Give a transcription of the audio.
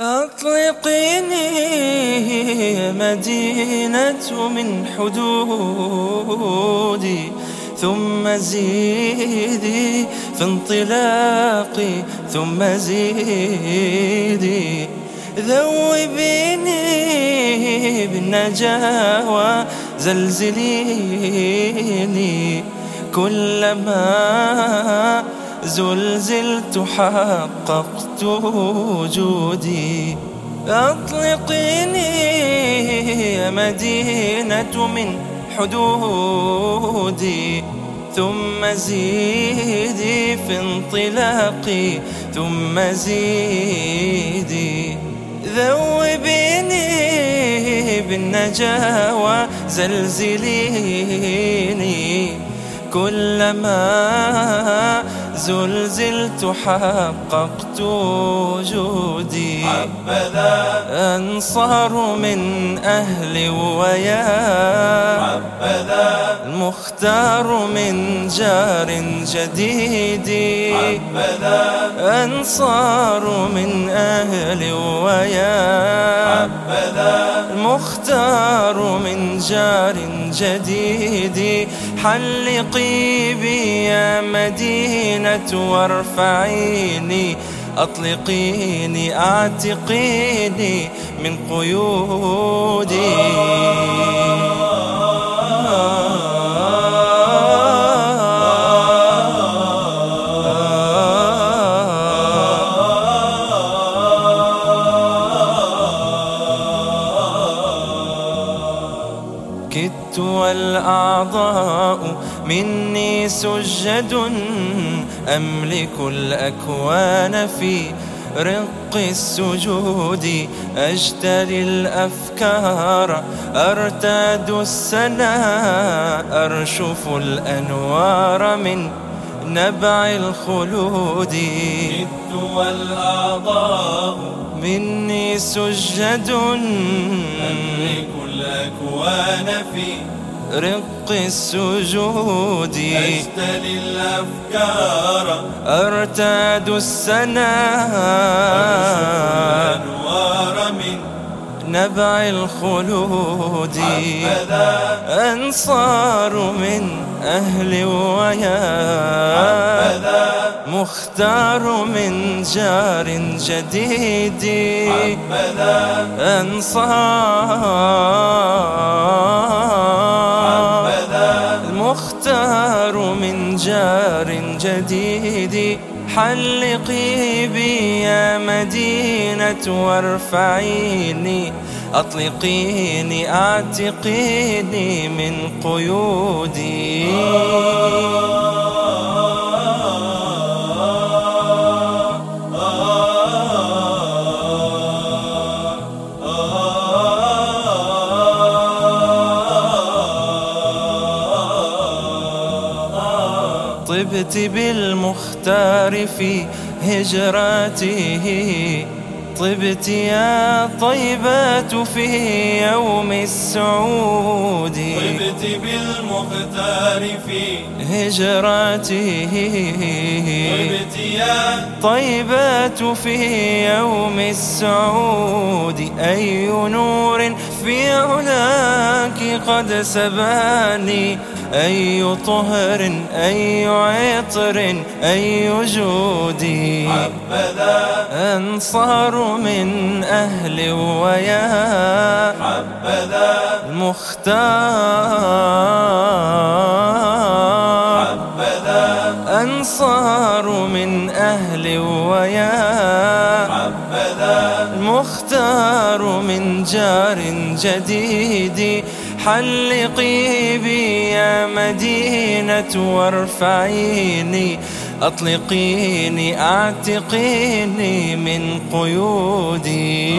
أطلقيني مدينة من حدودي ثم زيدي في انطلاقي ثم زيدي. ذوبيني بالنجاة وزلزليني كلما زلزلت حققت وجودي. أطلقيني يا مدينة من حدودي ثم زيدي في انطلاقي ثم زيدي. ذوبيني بالنجاة وزلزليني. كلما زلزلت حققت وجودي. حبذا. أنصار من أهل ويا. حبذا. المختار من جار جديد. حبذا. أنصار من أهل ويا. حبذا. المختار من جار جديد. حلقي بي يا مدينة وارفعيني أطلقيني أعتقيني من قيودي. والأعضاء مني سجد أملك الأكوان في رق السجود أجتري الأفكار أرتاد السنا أرشف الأنوار من نبع الخلود. جد والأعضاء مني سجد أملك الأكوان في رق السجود. أجتلي الأفكار أرتاد السنا. أنوار من نبع الخلود. أنصار من أهل ويا. مختار من جار جديد. أنصار. المختار من جار جديد. حلقي بي يا مدينة وارفعيني أطلقيني أعتقيني من قيودي. طبت بالمختار في هجراته. طبت يا طيبات في يوم السعود. طبت بالمختار في هجراته. طبت يا طيبات في يوم السعود. أي نور في علاك قد سباني. أي طهر أي عطر أي جودي حبذا. أنصار من أهل ويا. حبذا. المختار. حبذا. أنصار من أهل ويا. حبذا. المختار من جار جديد. حلقي بي يا مدينة وارفعيني أطلقيني أعتقيني من قيودي.